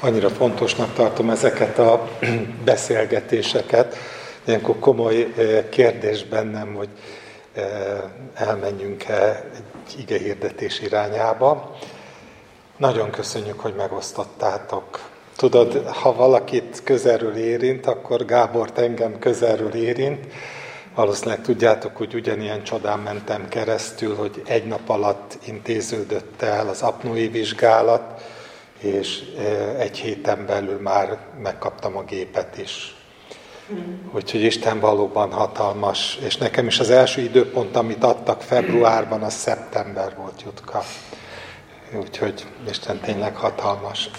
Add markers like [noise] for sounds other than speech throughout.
annyira fontosnak tartom ezeket a [clears throat] beszélgetéseket, ilyenkor komoly eh, kérdés bennem, hogy eh, elmenjünk-e egy igehirdetés irányába. Nagyon köszönjük, hogy megosztottátok. Tudod, ha valakit közelről érint, akkor Gábor engem közelről érint. Valószínűleg tudjátok, hogy ugyanilyen csodán mentem keresztül, hogy egy nap alatt intéződött el az apnói vizsgálat, és egy héten belül már megkaptam a gépet is. Úgyhogy Isten valóban hatalmas, és nekem is az első időpont, amit adtak februárban, az szeptember volt, Jutka. Úgyhogy Isten tényleg hatalmas.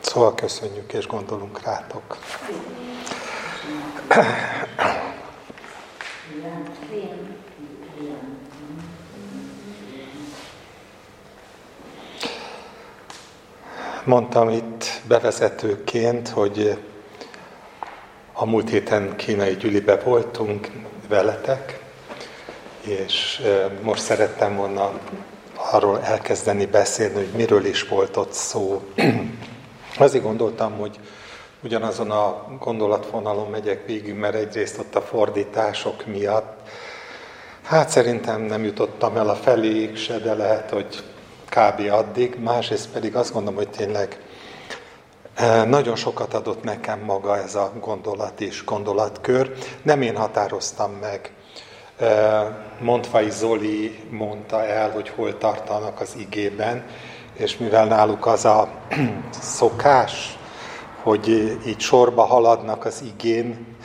Szóval köszönjük és gondolunk rátok. Mondtam itt bevezetőként, hogy a múlt héten kínai gyülibe voltunk veletek, és most szerettem volna arról elkezdeni beszélni, hogy miről is volt ott szó. [clears throat] Azért gondoltam, hogy ugyanazon a gondolatvonalon megyek végig, mert egyrészt ott a fordítások miatt, hát szerintem nem jutottam el a feléig se, de lehet, hogy kb. addig, másrészt pedig azt gondolom, hogy tényleg eh, nagyon sokat adott nekem maga ez a gondolat és gondolatkör. Nem én határoztam meg. Eh, Montfai Zoli mondta el, hogy hol tartanak az igében, és mivel náluk az a [clears throat] szokás, hogy így sorba haladnak az igén,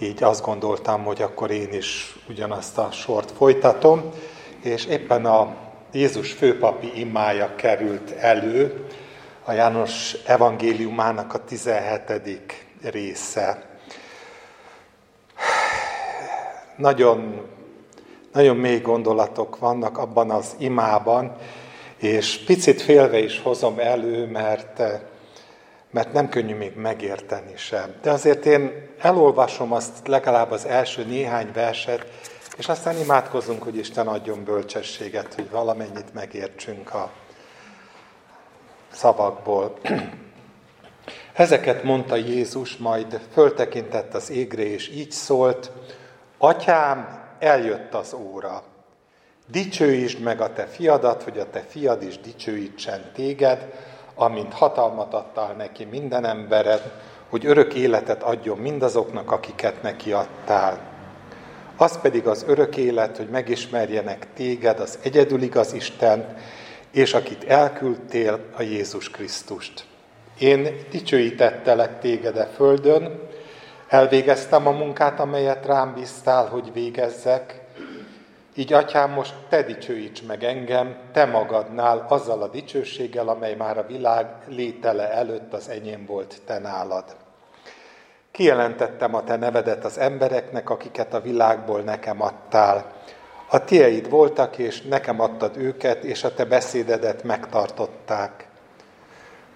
így azt gondoltam, hogy akkor én is ugyanazt a sort folytatom, és éppen a Jézus főpapi imája került elő, a János evangéliumának a 17. része. Nagyon, nagyon mély gondolatok vannak abban az imában, és picit félve is hozom elő, mert, mert nem könnyű még megérteni sem. De azért én elolvasom azt legalább az első néhány verset, és aztán imádkozunk, hogy Isten adjon bölcsességet, hogy valamennyit megértsünk a szavakból. [clears throat] Ezeket mondta Jézus, majd föltekintett az égre, és így szólt, Atyám, eljött az óra. Dicsőítsd meg a te fiadat, hogy a te fiad is dicsőítsen téged, amint hatalmat adtál neki minden embered, hogy örök életet adjon mindazoknak, akiket neki adtál. Az pedig az örök élet, hogy megismerjenek téged, az egyedül igaz Isten, és akit elküldtél, a Jézus Krisztust. Én dicsőítettelek téged a földön, elvégeztem a munkát, amelyet rám bíztál, hogy végezzek, így, atyám, most te dicsőíts meg engem, te magadnál, azzal a dicsőséggel, amely már a világ létele előtt az enyém volt te nálad. Kijelentettem a te nevedet az embereknek, akiket a világból nekem adtál. A tieid voltak, és nekem adtad őket, és a te beszédedet megtartották.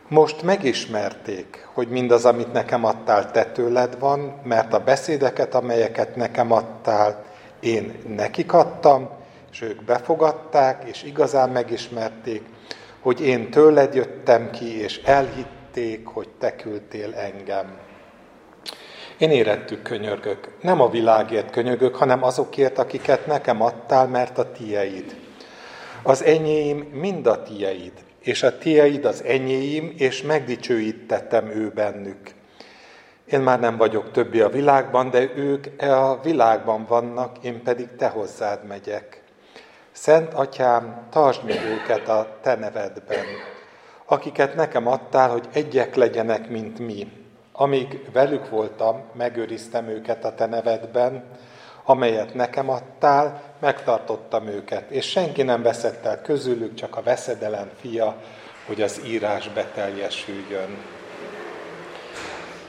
Most megismerték, hogy mindaz, amit nekem adtál, te tőled van, mert a beszédeket, amelyeket nekem adtál, én nekik adtam, és ők befogadták, és igazán megismerték, hogy én tőled jöttem ki, és elhitték, hogy te küldtél engem. Én érettük könyörgök, nem a világért könyörgök, hanem azokért, akiket nekem adtál, mert a tieid. Az enyéim mind a tieid, és a tieid az enyéim, és megdicsőítettem ő bennük. Én már nem vagyok többi a világban, de ők e a világban vannak, én pedig te hozzád megyek. Szent Atyám, tartsd meg őket a te nevedben, akiket nekem adtál, hogy egyek legyenek, mint mi. Amíg velük voltam, megőriztem őket a te nevedben, amelyet nekem adtál, megtartottam őket, és senki nem veszett el közülük, csak a veszedelem fia, hogy az írás beteljesüljön.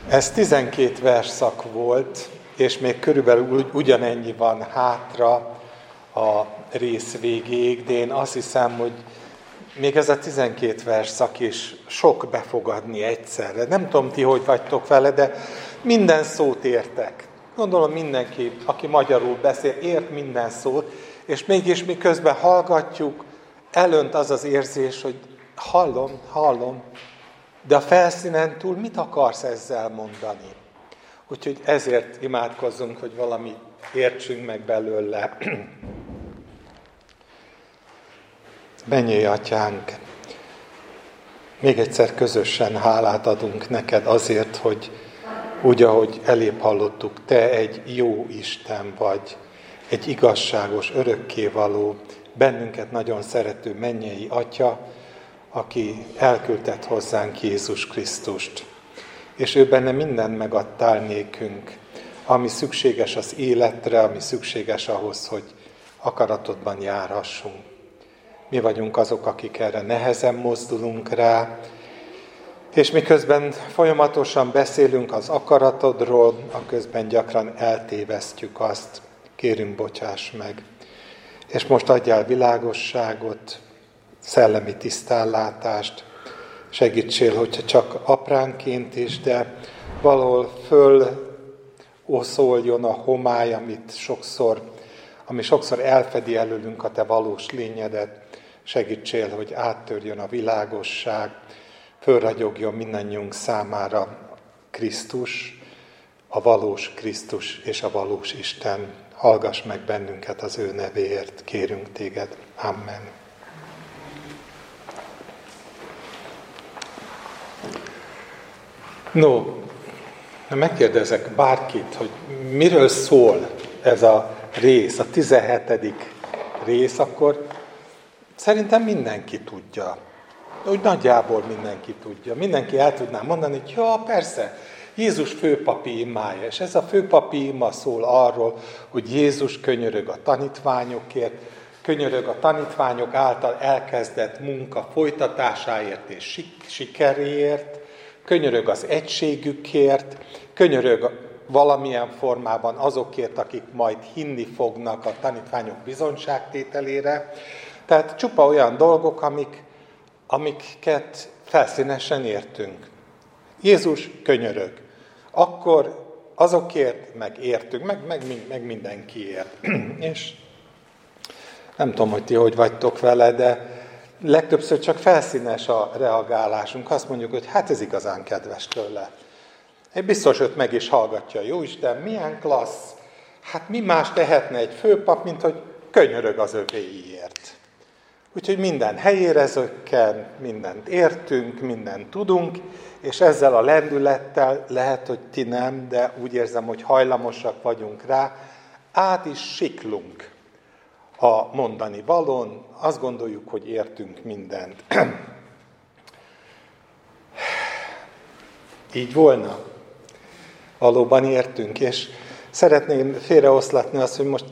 Ez 12 verszak volt, és még körülbelül ugyanennyi van hátra a rész végéig, de én azt hiszem, hogy még ez a 12 verszak is sok befogadni egyszerre. Nem tudom ti, hogy vagytok vele, de minden szót értek. Gondolom mindenki, aki magyarul beszél, ért minden szót, és mégis miközben hallgatjuk, elönt az az érzés, hogy hallom, hallom, de a felszínen túl mit akarsz ezzel mondani? Úgyhogy ezért imádkozzunk, hogy valami értsünk meg belőle. [clears throat] Menjél, atyánk! Még egyszer közösen hálát adunk neked azért, hogy úgy, ahogy elébb hallottuk, te egy jó Isten vagy, egy igazságos, örökkévaló, bennünket nagyon szerető mennyei Atya, aki elküldett hozzánk Jézus Krisztust. És ő benne mindent megadtál nékünk, ami szükséges az életre, ami szükséges ahhoz, hogy akaratodban járhassunk. Mi vagyunk azok, akik erre nehezen mozdulunk rá, és miközben folyamatosan beszélünk az akaratodról, a közben gyakran eltévesztjük azt. Kérünk, bocsáss meg. És most adjál világosságot, szellemi tisztállátást, segítsél, hogyha csak apránként is, de valahol föl oszoljon a homály, amit sokszor, ami sokszor elfedi előlünk a te valós lényedet. Segítsél, hogy áttörjön a világosság, fölragyogjon mindannyiunk számára Krisztus, a valós Krisztus és a valós Isten. Hallgass meg bennünket az ő nevéért, kérünk téged. Amen. No, megkérdezek bárkit, hogy miről szól ez a rész, a 17. rész, akkor szerintem mindenki tudja. Úgy nagyjából mindenki tudja. Mindenki el tudná mondani, hogy ja, persze, Jézus főpapi imája, és ez a főpapi ima szól arról, hogy Jézus könyörög a tanítványokért, könyörög a tanítványok által elkezdett munka folytatásáért és sikeréért, könyörög az egységükért, könyörög valamilyen formában azokért, akik majd hinni fognak a tanítványok bizonyságtételére. Tehát csupa olyan dolgok, amik, amiket felszínesen értünk. Jézus könyörög. Akkor azokért meg meg, meg, meg mindenkiért. [clears throat] És nem tudom, hogy ti hogy vagytok vele, de legtöbbször csak felszínes a reagálásunk. Azt mondjuk, hogy hát ez igazán kedves tőle. Egy biztos őt meg is hallgatja. Jó Isten, milyen klassz. Hát mi más tehetne egy főpap, mint hogy könyörög az övéiért. Úgyhogy minden helyére zökken, mindent értünk, mindent tudunk, és ezzel a lendülettel lehet, hogy ti nem, de úgy érzem, hogy hajlamosak vagyunk rá, át is siklunk a mondani valon, azt gondoljuk, hogy értünk mindent. [clears throat] Így volna? Valóban értünk, és szeretném félreoszlatni azt, hogy most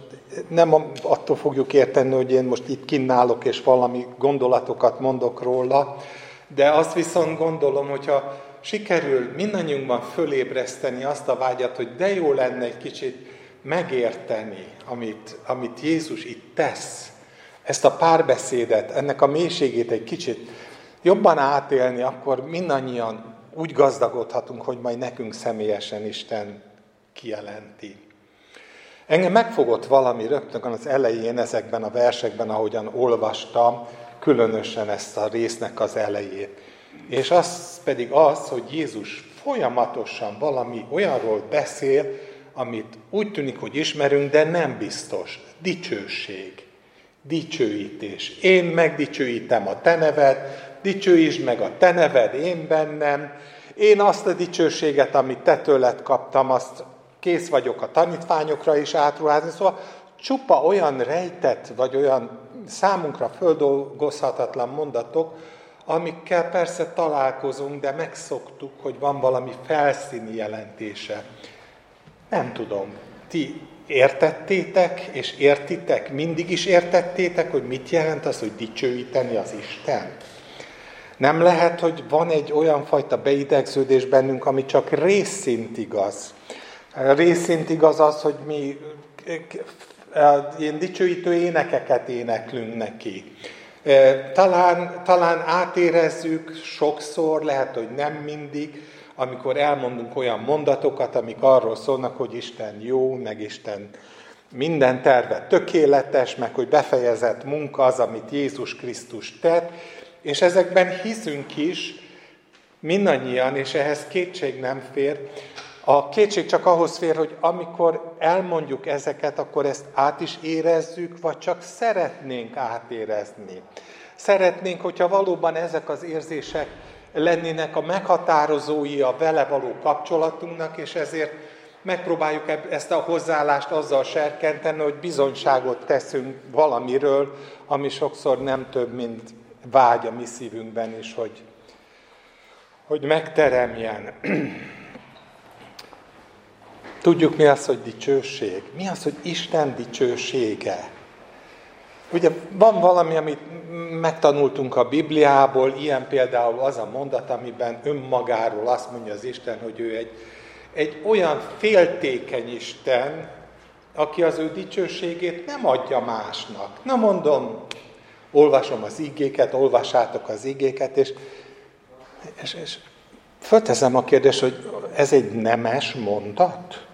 nem attól fogjuk érteni, hogy én most itt kinnálok, és valami gondolatokat mondok róla, de azt viszont gondolom, hogyha sikerül mindannyiunkban fölébreszteni azt a vágyat, hogy de jó lenne egy kicsit megérteni, amit, amit Jézus itt tesz, ezt a párbeszédet, ennek a mélységét egy kicsit jobban átélni, akkor mindannyian úgy gazdagodhatunk, hogy majd nekünk személyesen Isten kijelenti. Engem megfogott valami rögtön az elején ezekben a versekben, ahogyan olvastam, különösen ezt a résznek az elejét. És az pedig az, hogy Jézus folyamatosan valami olyanról beszél, amit úgy tűnik, hogy ismerünk, de nem biztos. Dicsőség, dicsőítés. Én megdicsőítem a te neved, dicsőítsd meg a te neved én bennem, én azt a dicsőséget, amit te tőled kaptam, azt kész vagyok a tanítványokra is átruházni. Szóval csupa olyan rejtett, vagy olyan számunkra földolgozhatatlan mondatok, amikkel persze találkozunk, de megszoktuk, hogy van valami felszíni jelentése. Nem tudom, ti értettétek és értitek, mindig is értettétek, hogy mit jelent az, hogy dicsőíteni az Isten? Nem lehet, hogy van egy olyan fajta beidegződés bennünk, ami csak részszint igaz. Részint igaz az, hogy mi ilyen dicsőítő énekeket éneklünk neki. Talán, talán átérezzük sokszor, lehet, hogy nem mindig, amikor elmondunk olyan mondatokat, amik arról szólnak, hogy Isten jó, meg Isten minden terve tökéletes, meg hogy befejezett munka az, amit Jézus Krisztus tett, és ezekben hiszünk is, mindannyian, és ehhez kétség nem fér. A kétség csak ahhoz fér, hogy amikor elmondjuk ezeket, akkor ezt át is érezzük, vagy csak szeretnénk átérezni. Szeretnénk, hogyha valóban ezek az érzések lennének a meghatározói a vele való kapcsolatunknak, és ezért megpróbáljuk ezt a hozzáállást azzal serkenteni, hogy bizonyságot teszünk valamiről, ami sokszor nem több, mint vágy a mi szívünkben is, hogy, hogy megteremjen. [clears throat] Tudjuk mi az, hogy dicsőség? Mi az, hogy Isten dicsősége? Ugye van valami, amit megtanultunk a Bibliából, ilyen például az a mondat, amiben önmagáról azt mondja az Isten, hogy ő egy, egy olyan féltékeny Isten, aki az ő dicsőségét nem adja másnak. Na mondom, olvasom az igéket, olvassátok az igéket, és, és, és fölteszem a kérdést, hogy ez egy nemes mondat?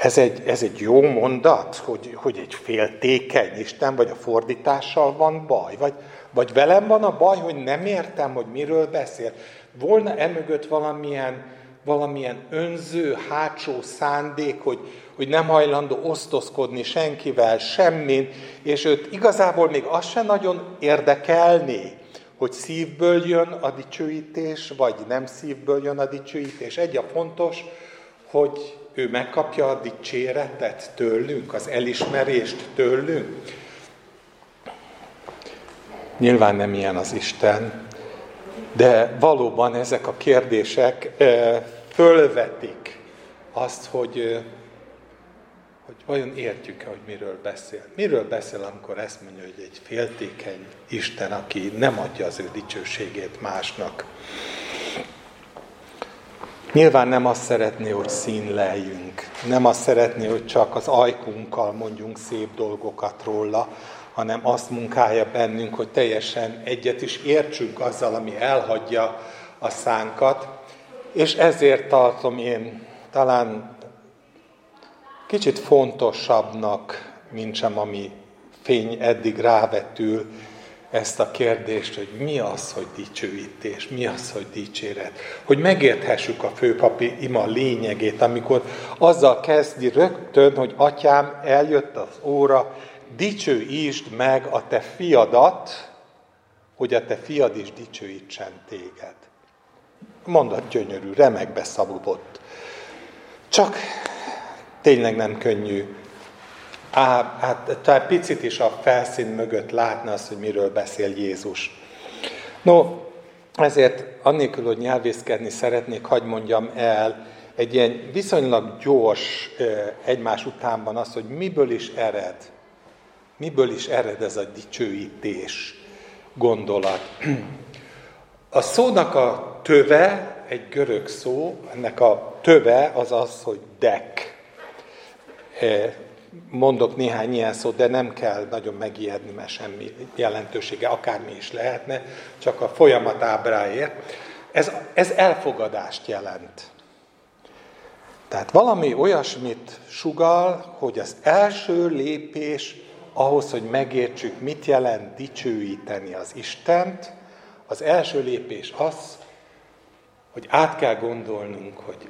Ez egy, ez egy jó mondat, hogy, hogy egy féltékeny Isten, vagy a fordítással van baj? Vagy, vagy velem van a baj, hogy nem értem, hogy miről beszél? Volna emögött valamilyen, valamilyen önző, hátsó szándék, hogy, hogy nem hajlandó osztozkodni senkivel, semmin, és őt igazából még az se nagyon érdekelné, hogy szívből jön a dicsőítés, vagy nem szívből jön a dicsőítés. Egy a fontos, hogy ő megkapja a dicséretet tőlünk, az elismerést tőlünk. Nyilván nem ilyen az Isten, de valóban ezek a kérdések fölvetik azt, hogy, hogy vajon értjük-e, hogy miről beszél. Miről beszél, amikor ezt mondja, hogy egy féltékeny Isten, aki nem adja az ő dicsőségét másnak. Nyilván nem azt szeretné, hogy színleljünk, nem azt szeretné, hogy csak az ajkunkkal mondjunk szép dolgokat róla, hanem azt munkálja bennünk, hogy teljesen egyet is értsünk azzal, ami elhagyja a szánkat, és ezért tartom én talán kicsit fontosabbnak, mint sem ami fény eddig rávetül, ezt a kérdést, hogy mi az, hogy dicsőítés, mi az, hogy dicséret. Hogy megérthessük a főpapi ima lényegét, amikor azzal kezdi rögtön, hogy atyám, eljött az óra, dicsőítsd meg a te fiadat, hogy a te fiad is dicsőítsen téged. Mondat gyönyörű, remekbe szavudott. Csak tényleg nem könnyű Á, hát talán picit is a felszín mögött látna azt, hogy miről beszél Jézus. No, ezért annélkül, hogy nyelvészkedni szeretnék, hagy mondjam el egy ilyen viszonylag gyors egymás utánban azt, hogy miből is ered. Miből is ered ez a dicsőítés gondolat. A szónak a töve, egy görög szó, ennek a töve az az, hogy dek mondok néhány ilyen szót, de nem kell nagyon megijedni, mert semmi jelentősége, akármi is lehetne, csak a folyamat ábráért. Ez, ez elfogadást jelent. Tehát valami olyasmit sugal, hogy az első lépés ahhoz, hogy megértsük, mit jelent dicsőíteni az Istent, az első lépés az, hogy át kell gondolnunk, hogy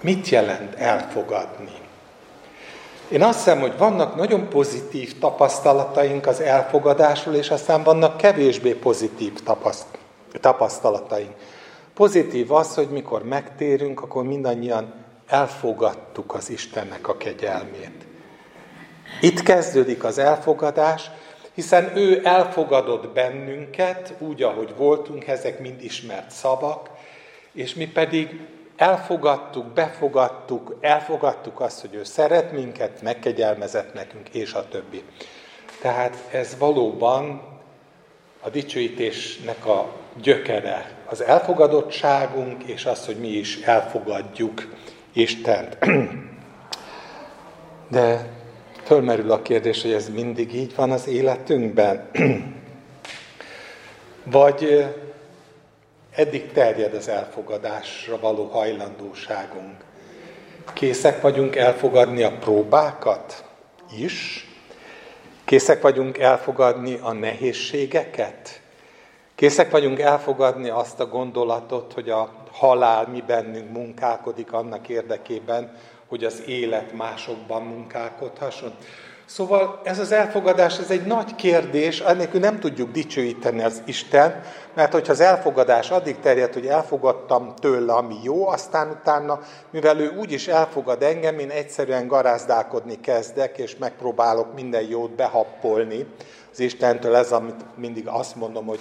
mit jelent elfogadni. Én azt hiszem, hogy vannak nagyon pozitív tapasztalataink az elfogadásról, és aztán vannak kevésbé pozitív tapasztalataink. Pozitív az, hogy mikor megtérünk, akkor mindannyian elfogadtuk az Istennek a kegyelmét. Itt kezdődik az elfogadás, hiszen ő elfogadott bennünket, úgy, ahogy voltunk, ezek mind ismert szavak, és mi pedig elfogadtuk, befogadtuk, elfogadtuk azt, hogy ő szeret minket, megkegyelmezett nekünk, és a többi. Tehát ez valóban a dicsőítésnek a gyökere, az elfogadottságunk, és az, hogy mi is elfogadjuk Istent. [clears throat] De fölmerül a kérdés, hogy ez mindig így van az életünkben? [clears throat] Vagy Eddig terjed az elfogadásra való hajlandóságunk. Készek vagyunk elfogadni a próbákat, is. Készek vagyunk elfogadni a nehézségeket? Készek vagyunk elfogadni azt a gondolatot, hogy a halál mi bennünk munkálkodik annak érdekében, hogy az élet másokban munkálkodhasson. Szóval ez az elfogadás, ez egy nagy kérdés, annélkül nem tudjuk dicsőíteni az Isten, mert hogyha az elfogadás addig terjed, hogy elfogadtam tőle, ami jó, aztán utána, mivel ő úgyis elfogad engem, én egyszerűen garázdálkodni kezdek, és megpróbálok minden jót behappolni az Istentől. Ez, amit mindig azt mondom, hogy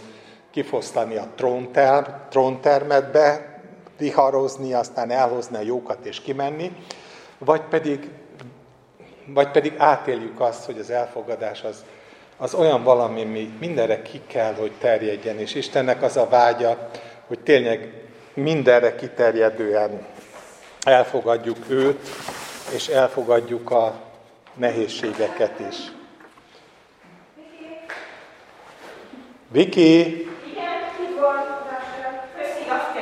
kifosztani a trónterm, tróntermetbe, viharozni, aztán elhozni a jókat és kimenni, vagy pedig vagy pedig átéljük azt, hogy az elfogadás az, az olyan valami, mi mindenre ki kell, hogy terjedjen, és Istennek az a vágya, hogy tényleg mindenre kiterjedően elfogadjuk őt, és elfogadjuk a nehézségeket is. Viki! Igen, Köszi, azt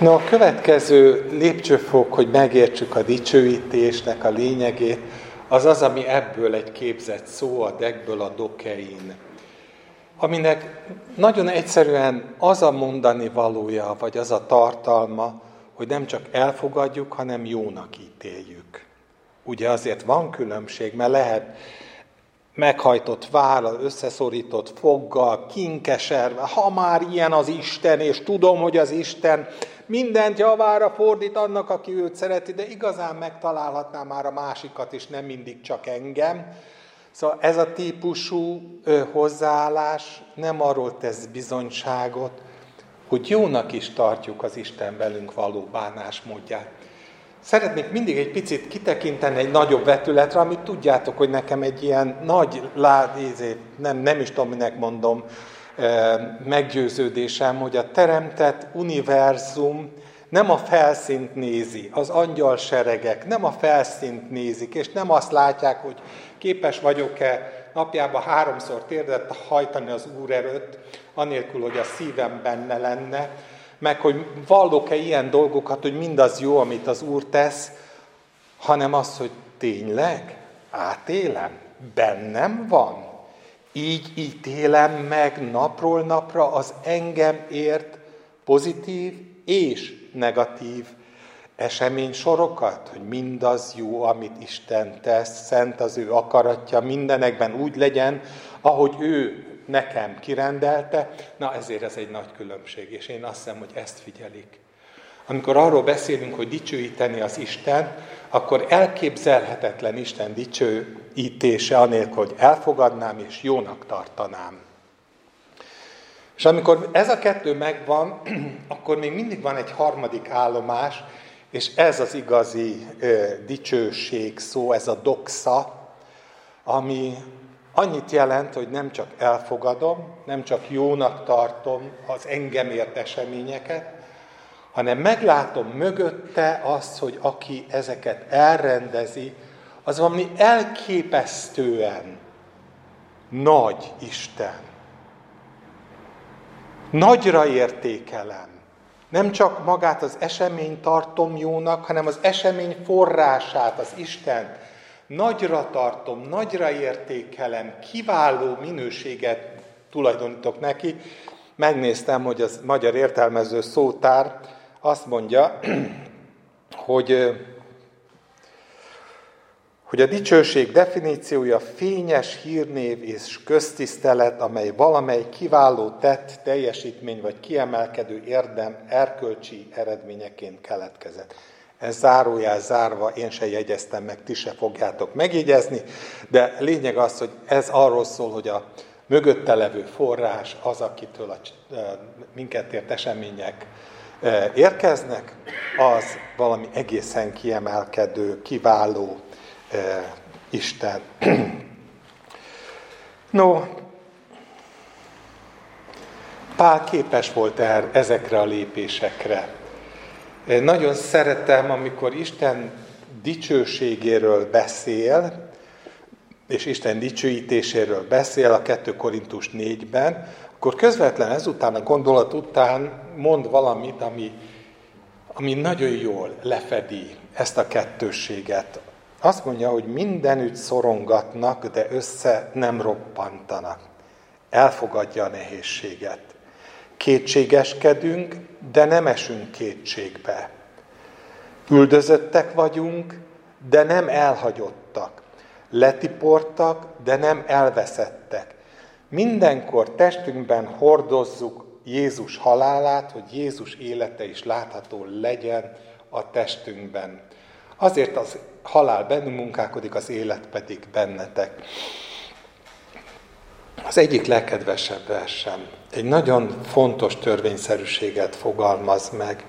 No, a következő lépcsőfok, hogy megértsük a dicsőítésnek a lényegét, az az, ami ebből egy képzett szó, a dekből a dokein. Aminek nagyon egyszerűen az a mondani valója, vagy az a tartalma, hogy nem csak elfogadjuk, hanem jónak ítéljük. Ugye azért van különbség, mert lehet meghajtott vállal, összeszorított foggal, kinkeserve, ha már ilyen az Isten, és tudom, hogy az Isten mindent javára fordít annak, aki őt szereti, de igazán megtalálhatná már a másikat is, nem mindig csak engem. Szóval ez a típusú hozzáállás nem arról tesz bizonyságot, hogy jónak is tartjuk az Isten velünk való bánásmódját. Szeretnék mindig egy picit kitekinteni egy nagyobb vetületre, amit tudjátok, hogy nekem egy ilyen nagy lád, nem, nem is tudom, minek mondom, meggyőződésem, hogy a teremtett univerzum nem a felszínt nézi, az angyal seregek nem a felszínt nézik, és nem azt látják, hogy képes vagyok-e napjában háromszor térdet hajtani az Úr erőt, anélkül, hogy a szívem benne lenne, meg hogy vallok-e ilyen dolgokat, hogy mindaz jó, amit az Úr tesz, hanem az, hogy tényleg átélem, bennem van. Így ítélem meg napról napra az engem ért pozitív és negatív esemény sorokat, hogy mindaz jó, amit Isten tesz, szent az ő akaratja, mindenekben úgy legyen, ahogy ő nekem kirendelte, na ezért ez egy nagy különbség, és én azt hiszem, hogy ezt figyelik. Amikor arról beszélünk, hogy dicsőíteni az Isten, akkor elképzelhetetlen Isten dicsőítése anélkül, hogy elfogadnám és jónak tartanám. És amikor ez a kettő megvan, [clears throat] akkor még mindig van egy harmadik állomás, és ez az igazi ö, dicsőség szó, ez a doxa, ami annyit jelent, hogy nem csak elfogadom, nem csak jónak tartom az engem ért eseményeket, hanem meglátom mögötte azt, hogy aki ezeket elrendezi, az valami elképesztően nagy Isten. Nagyra értékelem. Nem csak magát az eseményt tartom jónak, hanem az esemény forrását, az Isten. Nagyra tartom, nagyra értékelem, kiváló minőséget tulajdonítok neki. Megnéztem, hogy az magyar értelmező szótár azt mondja, hogy, hogy a dicsőség definíciója fényes hírnév és köztisztelet, amely valamely kiváló tett, teljesítmény vagy kiemelkedő érdem erkölcsi eredményeként keletkezett. Ez zárójel zárva, én se jegyeztem meg, ti se fogjátok megjegyezni, de lényeg az, hogy ez arról szól, hogy a mögötte levő forrás az, akitől a minket ért események érkeznek, az valami egészen kiemelkedő, kiváló Isten. [clears throat] No, Pál képes volt el ezekre a lépésekre. Nagyon szeretem, amikor Isten dicsőségéről beszél, és Isten dicsőítéséről beszél a 2 Korintus 4-ben, akkor közvetlen ezután, a gondolat után mond valamit, ami, ami nagyon jól lefedi ezt a kettősséget. Azt mondja, hogy mindenütt szorongatnak, de össze nem roppantanak. Elfogadja a nehézséget. Kétségeskedünk, de nem esünk kétségbe. Üldözöttek vagyunk, de nem elhagyottak. Letiportak, de nem elveszettek. Mindenkor testünkben hordozzuk Jézus halálát, hogy Jézus élete is látható legyen a testünkben. Azért az halál bennünk munkálkodik, az élet pedig bennetek. Az egyik legkedvesebb versem egy nagyon fontos törvényszerűséget fogalmaz meg.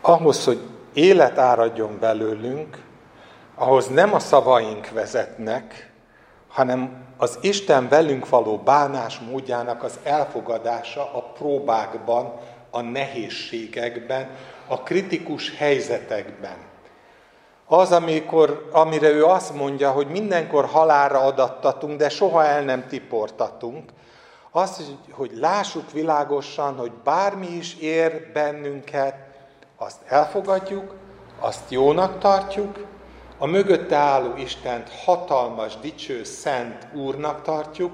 Ahhoz, hogy élet áradjon belőlünk, ahhoz nem a szavaink vezetnek, hanem az Isten velünk való bánás módjának az elfogadása a próbákban, a nehézségekben, a kritikus helyzetekben. Az, amikor, amire ő azt mondja, hogy mindenkor halára adattatunk, de soha el nem tiportatunk, az, hogy lássuk világosan, hogy bármi is ér bennünket, azt elfogadjuk, azt jónak tartjuk, a mögötte álló Istent hatalmas, dicső, szent Úrnak tartjuk,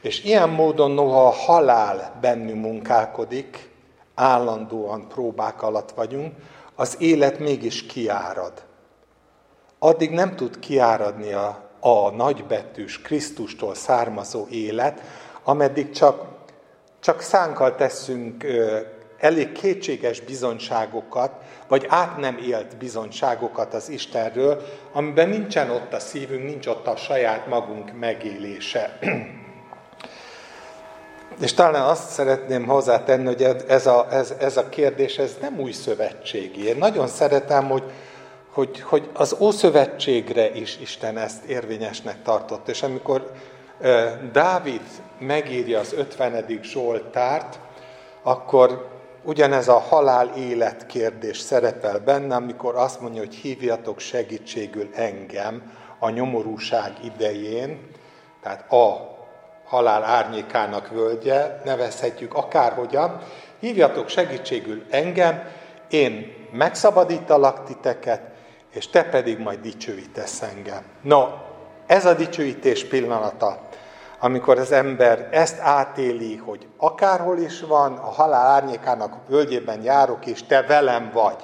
és ilyen módon noha a halál bennünk munkálkodik, állandóan próbák alatt vagyunk, az élet mégis kiárad. Addig nem tud kiáradni a, a nagybetűs Krisztustól származó élet, ameddig csak, csak szánkkal teszünk elég kétséges bizonyságokat, vagy át nem élt bizonyságokat az Istenről, amiben nincsen ott a szívünk, nincs ott a saját magunk megélése. És talán azt szeretném hozzátenni, hogy ez a, ez, ez a kérdés, ez nem új szövetségi. Én nagyon szeretem, hogy, hogy, hogy az Ószövetségre is Isten ezt érvényesnek tartott. És amikor Dávid megírja az 50. Zsoltárt, akkor Ugyanez a halál-élet kérdés szerepel benne, amikor azt mondja, hogy hívjatok segítségül engem a nyomorúság idején, tehát a halál árnyékának völgye, nevezhetjük akárhogyan, hívjatok segítségül engem, én megszabadítalak titeket, és te pedig majd dicsőítesz engem. No, ez a dicsőítés pillanata amikor az ember ezt átéli, hogy akárhol is van, a halál árnyékának völgyében járok, és te velem vagy.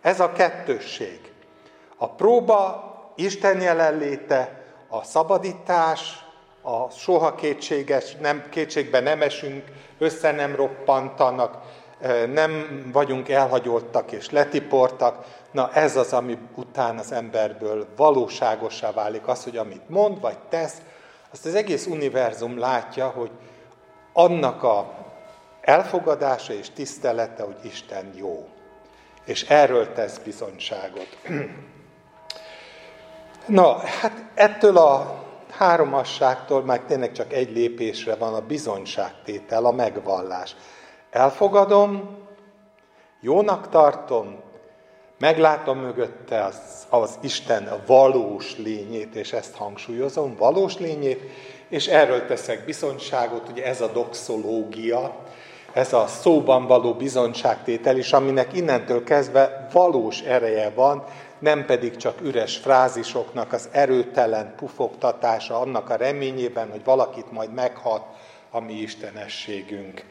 Ez a kettősség. A próba, Isten jelenléte, a szabadítás, a soha kétséges, nem, kétségbe nem esünk, össze nem roppantanak, nem vagyunk elhagyoltak és letiportak. Na ez az, ami után az emberből valóságosá válik az, hogy amit mond vagy tesz, azt az egész univerzum látja, hogy annak a elfogadása és tisztelete, hogy Isten jó. És erről tesz bizonyságot. [clears throat] Na, hát ettől a háromasságtól már tényleg csak egy lépésre van a bizonyságtétel, a megvallás. Elfogadom, jónak tartom, Meglátom mögötte az, az Isten valós lényét, és ezt hangsúlyozom, valós lényét, és erről teszek bizonyságot, ugye ez a doxológia, ez a szóban való bizonyságtétel is, aminek innentől kezdve valós ereje van, nem pedig csak üres frázisoknak az erőtelen pufogtatása, annak a reményében, hogy valakit majd meghat a mi istenességünk.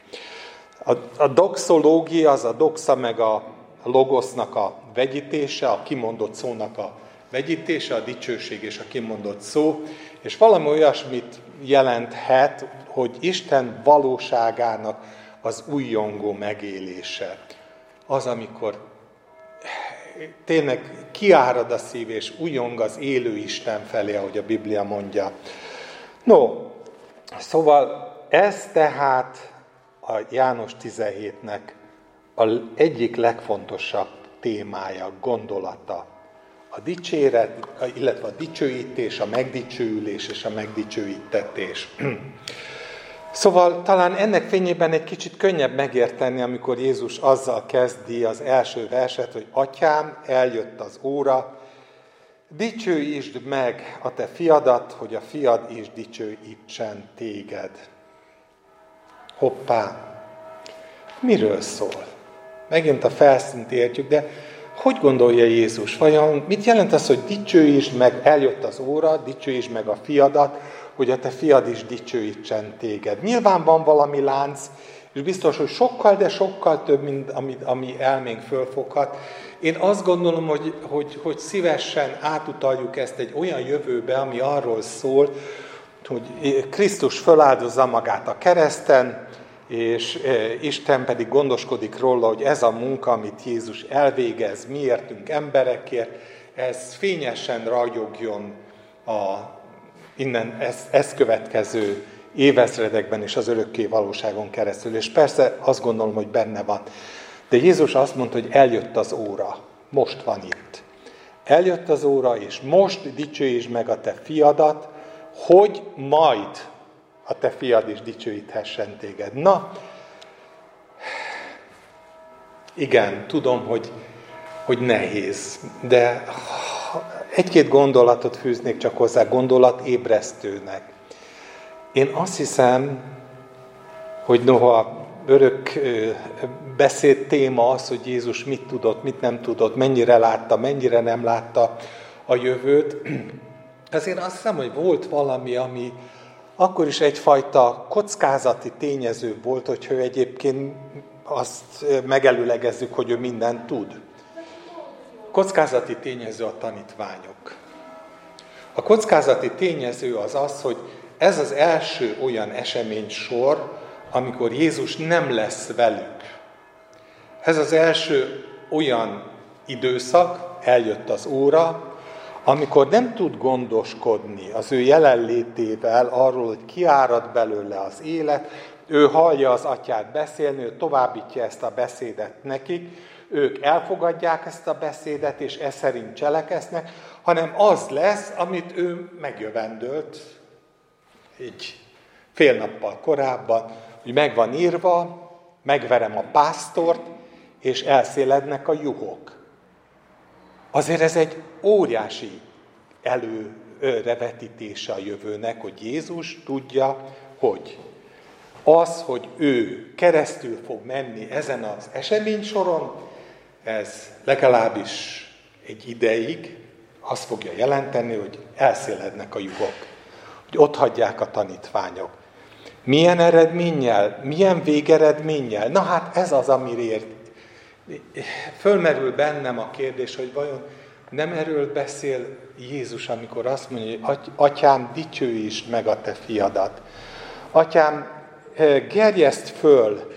A, a doxológia, az a doxa meg a logosznak a vegyítése, a kimondott szónak a vegyítése, a dicsőség és a kimondott szó, és valami olyasmit jelenthet, hogy Isten valóságának az újjongó megélése. Az, amikor tényleg kiárad a szív, és újjong az élő Isten felé, ahogy a Biblia mondja. No, szóval ez tehát a János 17-nek a egyik legfontosabb témája, gondolata. A dicséret, illetve a dicsőítés, a megdicsőülés és a megdicsőítetés. [clears throat] Szóval talán ennek fényében egy kicsit könnyebb megérteni, amikor Jézus azzal kezdi az első verset, hogy Atyám, eljött az óra, dicsőítsd meg a te fiadat, hogy a fiad is dicsőítsen téged. Hoppá! Miről szól? Megint a felszínt értjük, de hogy gondolja Jézus? Vajon mit jelent az, hogy dicsőítsd meg, eljött az óra, dicsőítsd meg a fiadat, hogy a te fiad is dicsőítsen téged. Nyilván van valami lánc, és biztos, hogy sokkal, de sokkal több, mint ami, ami elménk fölfoghat. Én azt gondolom, hogy, hogy, hogy szívesen átutaljuk ezt egy olyan jövőbe, ami arról szól, hogy Krisztus föláldozza magát a kereszten, és Isten pedig gondoskodik róla, hogy ez a munka, amit Jézus elvégez, miértünk emberekért, ez fényesen ragyogjon a innen ezt, ezt következő évezredekben és az örökké valóságon keresztül. És persze azt gondolom, hogy benne van. De Jézus azt mondta, hogy eljött az óra. Most van itt. Eljött az óra, és most dicsőítsd meg a te fiadat, hogy majd a te fiad is dicsőíthessen téged. Na, igen, tudom, hogy, hogy nehéz, de egy-két gondolatot fűznék csak hozzá, gondolat ébresztőnek. Én azt hiszem, hogy noha örök beszéd téma az, hogy Jézus mit tudott, mit nem tudott, mennyire látta, mennyire nem látta a jövőt, [clears throat] azért azt hiszem, hogy volt valami, ami akkor is egyfajta kockázati tényező volt, hogyha ő egyébként azt megelőlegezzük, hogy ő mindent tud. Kockázati tényező a tanítványok. A kockázati tényező az az, hogy ez az első olyan esemény sor, amikor Jézus nem lesz velük. Ez az első olyan időszak, eljött az óra, amikor nem tud gondoskodni az ő jelenlétével arról, hogy kiárad belőle az élet, ő hallja az atyát beszélni, ő továbbítja ezt a beszédet nekik, ők elfogadják ezt a beszédet, és e szerint cselekeznek, hanem az lesz, amit ő megjövendölt egy fél nappal korábban, hogy meg van írva, megverem a pásztort, és elszélednek a juhok. Azért ez egy óriási előrevetítése a jövőnek, hogy Jézus tudja, hogy az, hogy ő keresztül fog menni ezen az eseménysoron, ez legalábbis egy ideig azt fogja jelenteni, hogy elszélednek a juhok, hogy ott hagyják a tanítványok. Milyen eredménnyel, milyen végeredménnyel? Na hát ez az, amiért fölmerül bennem a kérdés, hogy vajon nem erről beszél Jézus, amikor azt mondja, hogy atyám, dicsőítsd meg a te fiadat. Atyám, eh, gerjeszt föl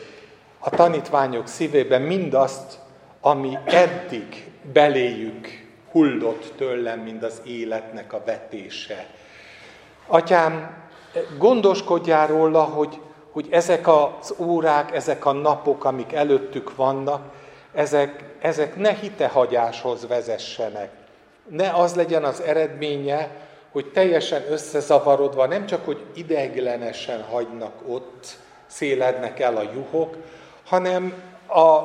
a tanítványok szívében mindazt, ami eddig beléjük hullott tőlem, mint az életnek a vetése. Atyám, gondoskodjál róla, hogy, hogy ezek az órák, ezek a napok, amik előttük vannak, ezek, ezek ne hitehagyáshoz vezessenek. Ne az legyen az eredménye, hogy teljesen összezavarodva, nem csak, hogy ideiglenesen hagynak ott, szélednek el a juhok, hanem a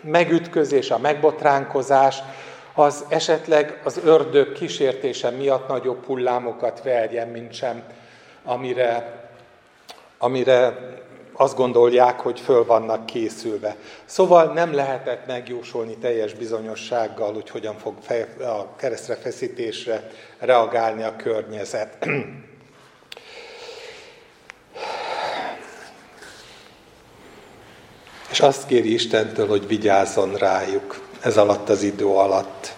megütközés, a megbotránkozás, az esetleg az ördög kísértése miatt nagyobb hullámokat verjen, mint sem, amire, amire azt gondolják, hogy föl vannak készülve. Szóval nem lehetett megjósolni teljes bizonyossággal, hogy hogyan fog a keresztre feszítésre reagálni a környezet. És azt kéri Istentől, hogy vigyázzon rájuk ez alatt az idő alatt.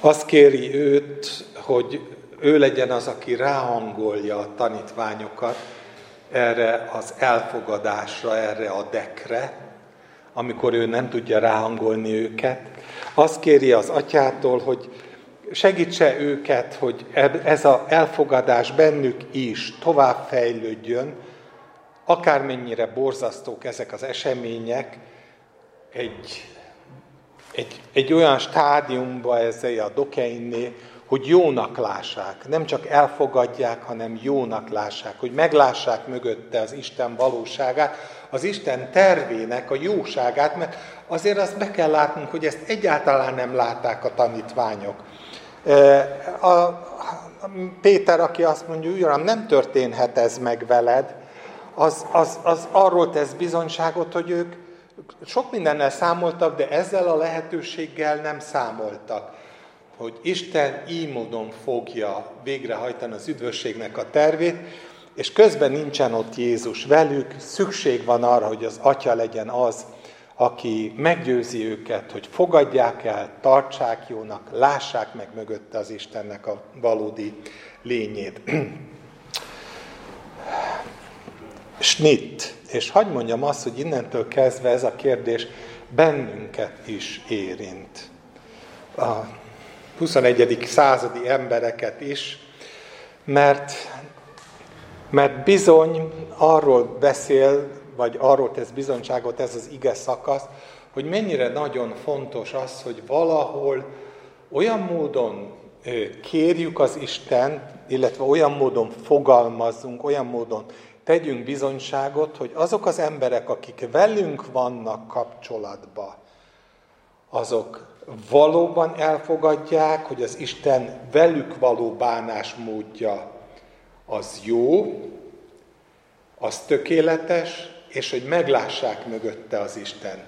Azt kéri őt, hogy ő legyen az, aki ráhangolja a tanítványokat erre az elfogadásra, erre a dekre, amikor ő nem tudja ráhangolni őket. Azt kéri az atyától, hogy segítse őket, hogy ez az elfogadás bennük is tovább fejlődjön, akármennyire borzasztók ezek az események, egy, egy, egy olyan stádiumba ezzel a dokeinné, hogy jónak lássák, nem csak elfogadják, hanem jónak lássák, hogy meglássák mögötte az Isten valóságát, az Isten tervének a jóságát, mert azért azt be kell látnunk, hogy ezt egyáltalán nem látták a tanítványok. A, Péter, aki azt mondja, Uram, nem történhet ez meg veled, az, az, az arról tesz bizonyságot, hogy ők sok mindennel számoltak, de ezzel a lehetőséggel nem számoltak, hogy Isten így módon fogja végrehajtani az üdvösségnek a tervét, és közben nincsen ott Jézus velük, szükség van arra, hogy az Atya legyen az, aki meggyőzi őket, hogy fogadják el, tartsák jónak, lássák meg mögötte az Istennek a valódi lényét. Snit. És hagyd mondjam azt, hogy innentől kezdve ez a kérdés bennünket is érint. A 21. századi embereket is, mert, mert bizony arról beszél, vagy arról tesz bizonyságot ez az ige szakasz, hogy mennyire nagyon fontos az, hogy valahol olyan módon kérjük az Isten, illetve olyan módon fogalmazzunk, olyan módon tegyünk bizonyságot, hogy azok az emberek, akik velünk vannak kapcsolatban, azok valóban elfogadják, hogy az Isten velük való bánásmódja az jó, az tökéletes, és hogy meglássák mögötte az Isten.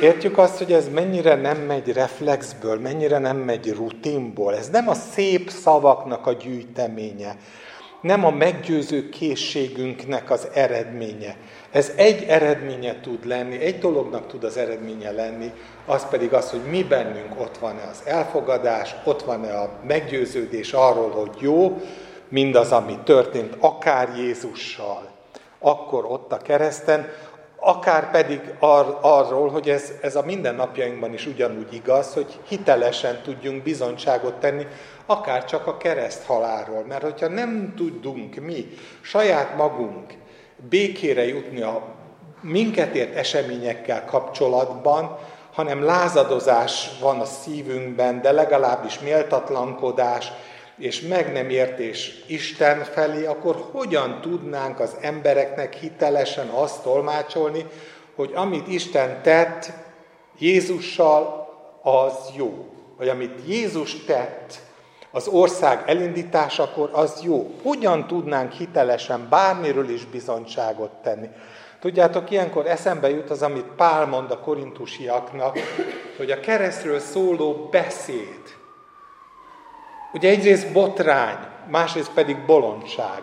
Értjük azt, hogy ez mennyire nem megy reflexből, mennyire nem megy rutinból. Ez nem a szép szavaknak a gyűjteménye, nem a meggyőző készségünknek az eredménye. Ez egy eredménye tud lenni, egy dolognak tud az eredménye lenni, az pedig az, hogy mi bennünk ott van-e az elfogadás, ott van-e a meggyőződés arról, hogy jó, mindaz, ami történt, akár Jézussal, akkor ott a kereszten, akár pedig ar- arról, hogy ez, ez a mindennapjainkban is ugyanúgy igaz, hogy hitelesen tudjunk bizonyságot tenni, akár csak a kereszt halálról. Mert hogyha nem tudunk mi, saját magunk békére jutni a minket ért eseményekkel kapcsolatban, hanem lázadozás van a szívünkben, de legalábbis méltatlankodás, és meg nem értés Isten felé, akkor hogyan tudnánk az embereknek hitelesen azt tolmácsolni, hogy amit Isten tett Jézussal, az jó. Vagy amit Jézus tett az ország elindításakor, az jó. Hogyan tudnánk hitelesen bármiről is bizonyságot tenni? Tudjátok, ilyenkor eszembe jut az, amit Pál mond a korintusiaknak, hogy a keresztről szóló beszéd, Ugye egyrészt botrány, másrészt pedig bolondság.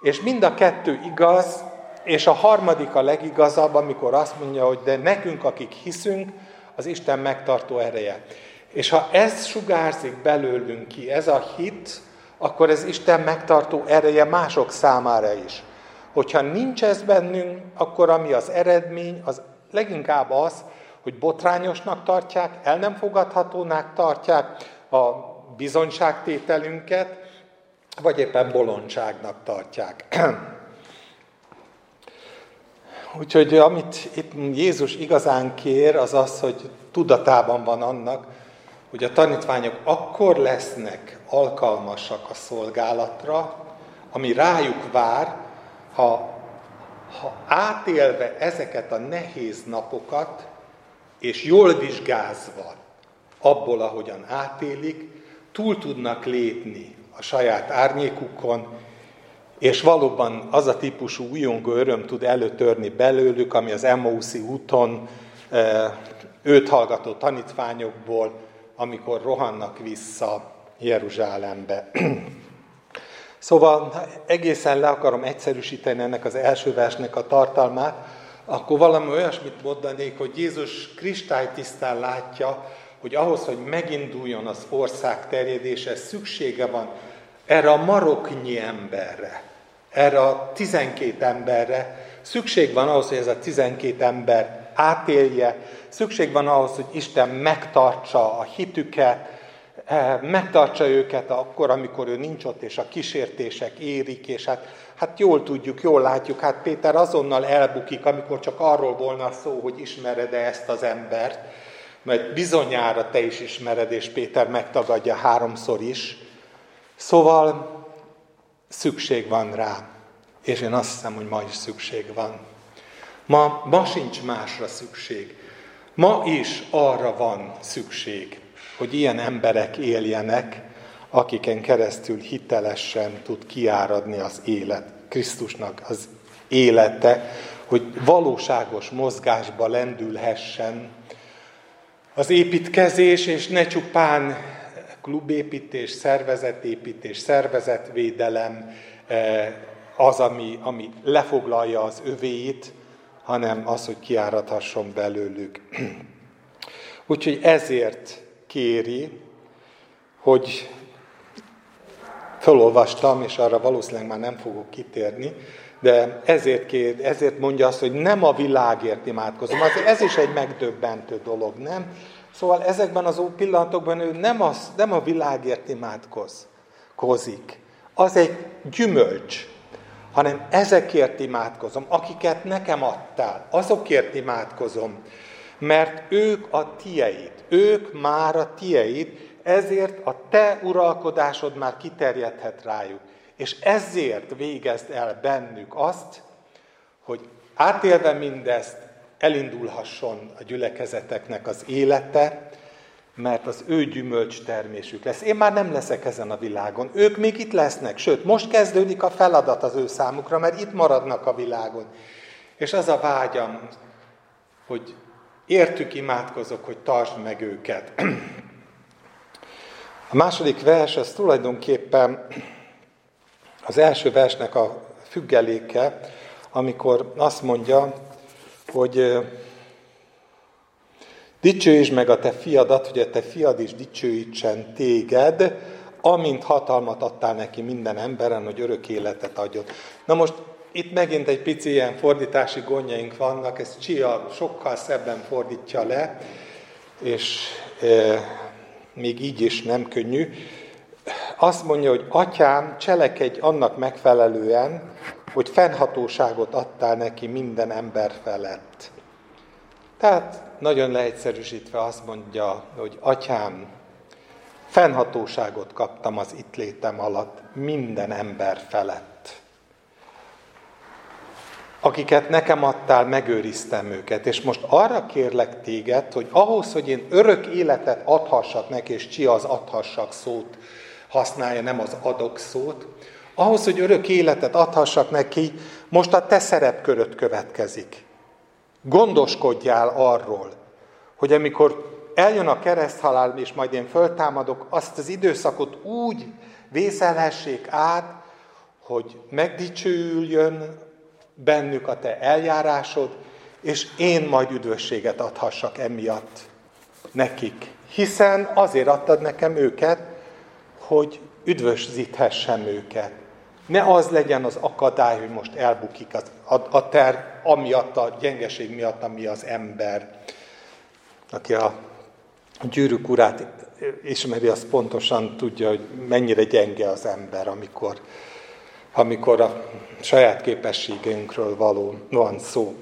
És mind a kettő igaz, és a harmadik a legigazabb, amikor azt mondja, hogy de nekünk, akik hiszünk, az Isten megtartó ereje. És ha ez sugárzik belőlünk ki, ez a hit, akkor ez Isten megtartó ereje mások számára is. Hogyha nincs ez bennünk, akkor ami az eredmény, az leginkább az, hogy botrányosnak tartják, el nem fogadhatónak tartják, a bizonyságtételünket, vagy éppen bolondságnak tartják. [clears throat] Úgyhogy amit itt Jézus igazán kér, az az, hogy tudatában van annak, hogy a tanítványok akkor lesznek alkalmasak a szolgálatra, ami rájuk vár, ha, ha átélve ezeket a nehéz napokat, és jól vizsgázva abból, ahogyan átélik, túl tudnak lépni a saját árnyékukon, és valóban az a típusú újongó öröm tud előtörni belőlük, ami az Emmauszi úton e, őt hallgató tanítványokból, amikor rohannak vissza Jeruzsálembe. [clears throat] Szóval egészen le akarom egyszerűsíteni ennek az első versnek a tartalmát, akkor valami olyasmit mondanék, hogy Jézus kristálytisztán látja, hogy ahhoz, hogy meginduljon az ország terjedése, szüksége van erre a maroknyi emberre, erre a 12 emberre, szükség van ahhoz, hogy ez a 12 ember átélje, szükség van ahhoz, hogy Isten megtartsa a hitüket, eh, megtartsa őket akkor, amikor ő nincs ott, és a kísértések érik, és hát, hát jól tudjuk, jól látjuk, hát Péter azonnal elbukik, amikor csak arról volna szó, hogy ismered-e ezt az embert, mert bizonyára te is ismered, és Péter megtagadja háromszor is. Szóval szükség van rá, és én azt hiszem, hogy ma is szükség van. Ma, ma sincs másra szükség. Ma is arra van szükség, hogy ilyen emberek éljenek, akiken keresztül hitelesen tud kiáradni az élet, Krisztusnak az élete, hogy valóságos mozgásba lendülhessen. Az építkezés, és ne csupán klubépítés, szervezetépítés, szervezetvédelem eh, az, ami, ami lefoglalja az övéit, hanem az, hogy kiáradhasson belőlük. [clears throat] Úgyhogy ezért kéri, hogy felolvastam, és arra valószínűleg már nem fogok kitérni, de ezért, kér, ezért mondja azt, hogy nem a világért imádkozom. Azért ez is egy megdöbbentő dolog, nem? Szóval ezekben az pillanatokban ő nem, az, nem a világért imádkozik. Az egy gyümölcs, hanem ezekért imádkozom, akiket nekem adtál, azokért imádkozom, mert ők a tieid, ők már a tieid, ezért a te uralkodásod már kiterjedhet rájuk. És ezért végezd el bennük azt, hogy átélve mindezt, elindulhasson a gyülekezeteknek az élete, mert az ő gyümölcs termésük lesz. Én már nem leszek ezen a világon. Ők még itt lesznek, sőt, most kezdődik a feladat az ő számukra, mert itt maradnak a világon. És az a vágyam, hogy értük imádkozok, hogy tartsd meg őket. A második vers, az tulajdonképpen az első versnek a függeléke, amikor azt mondja, hogy dicsőítsd meg a te fiadat, hogy a te fiad is dicsőítsen téged, amint hatalmat adtál neki minden emberen, hogy örök életet adjon. Na most itt megint egy pici ilyen fordítási gondjaink vannak, ezt Csia sokkal szebben fordítja le, és e, még így is nem könnyű. Azt mondja, hogy atyám, cselekedj annak megfelelően, hogy fennhatóságot adtál neki minden ember felett. Tehát nagyon leegyszerűsítve azt mondja, hogy atyám, fennhatóságot kaptam az itt létem alatt minden ember felett. Akiket nekem adtál, megőriztem őket. És most arra kérlek téged, hogy ahhoz, hogy én örök életet adhassak neki, és csi az adhassak szót használja, nem az adok szót, ahhoz, hogy örök életet adhassak neki, most a te szerepköröd következik. Gondoskodjál arról, hogy amikor eljön a kereszthalál, és majd én föltámadok, azt az időszakot úgy vészelhessék át, hogy megdicsőüljön bennük a te eljárásod, és én majd üdvösséget adhassak emiatt nekik. Hiszen azért adtad nekem őket, hogy üdvözíthessem őket. Ne az legyen az akadály, hogy most elbukik az, a, a terv, amiatt a gyengeség miatt, ami az ember. Aki a gyűrűk urát ismeri, az pontosan tudja, hogy mennyire gyenge az ember, amikor, amikor a saját képességünkről való van szó.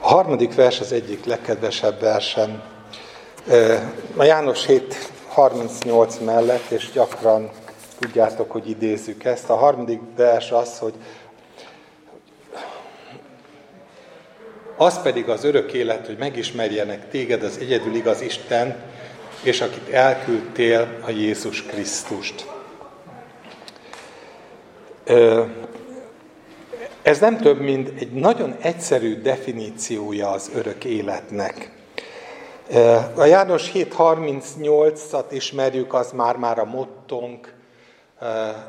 A harmadik vers az egyik legkedvesebb versem. A János 7.38 mellett, és gyakran tudjátok, hogy idézzük ezt. A harmadik vers az, hogy az pedig az örök élet, hogy megismerjenek téged, az egyedül igaz Isten, és akit elküldtél, a Jézus Krisztust. Ez nem több, mint egy nagyon egyszerű definíciója az örök életnek. A János 7.38-at ismerjük, az már-már a mottónk,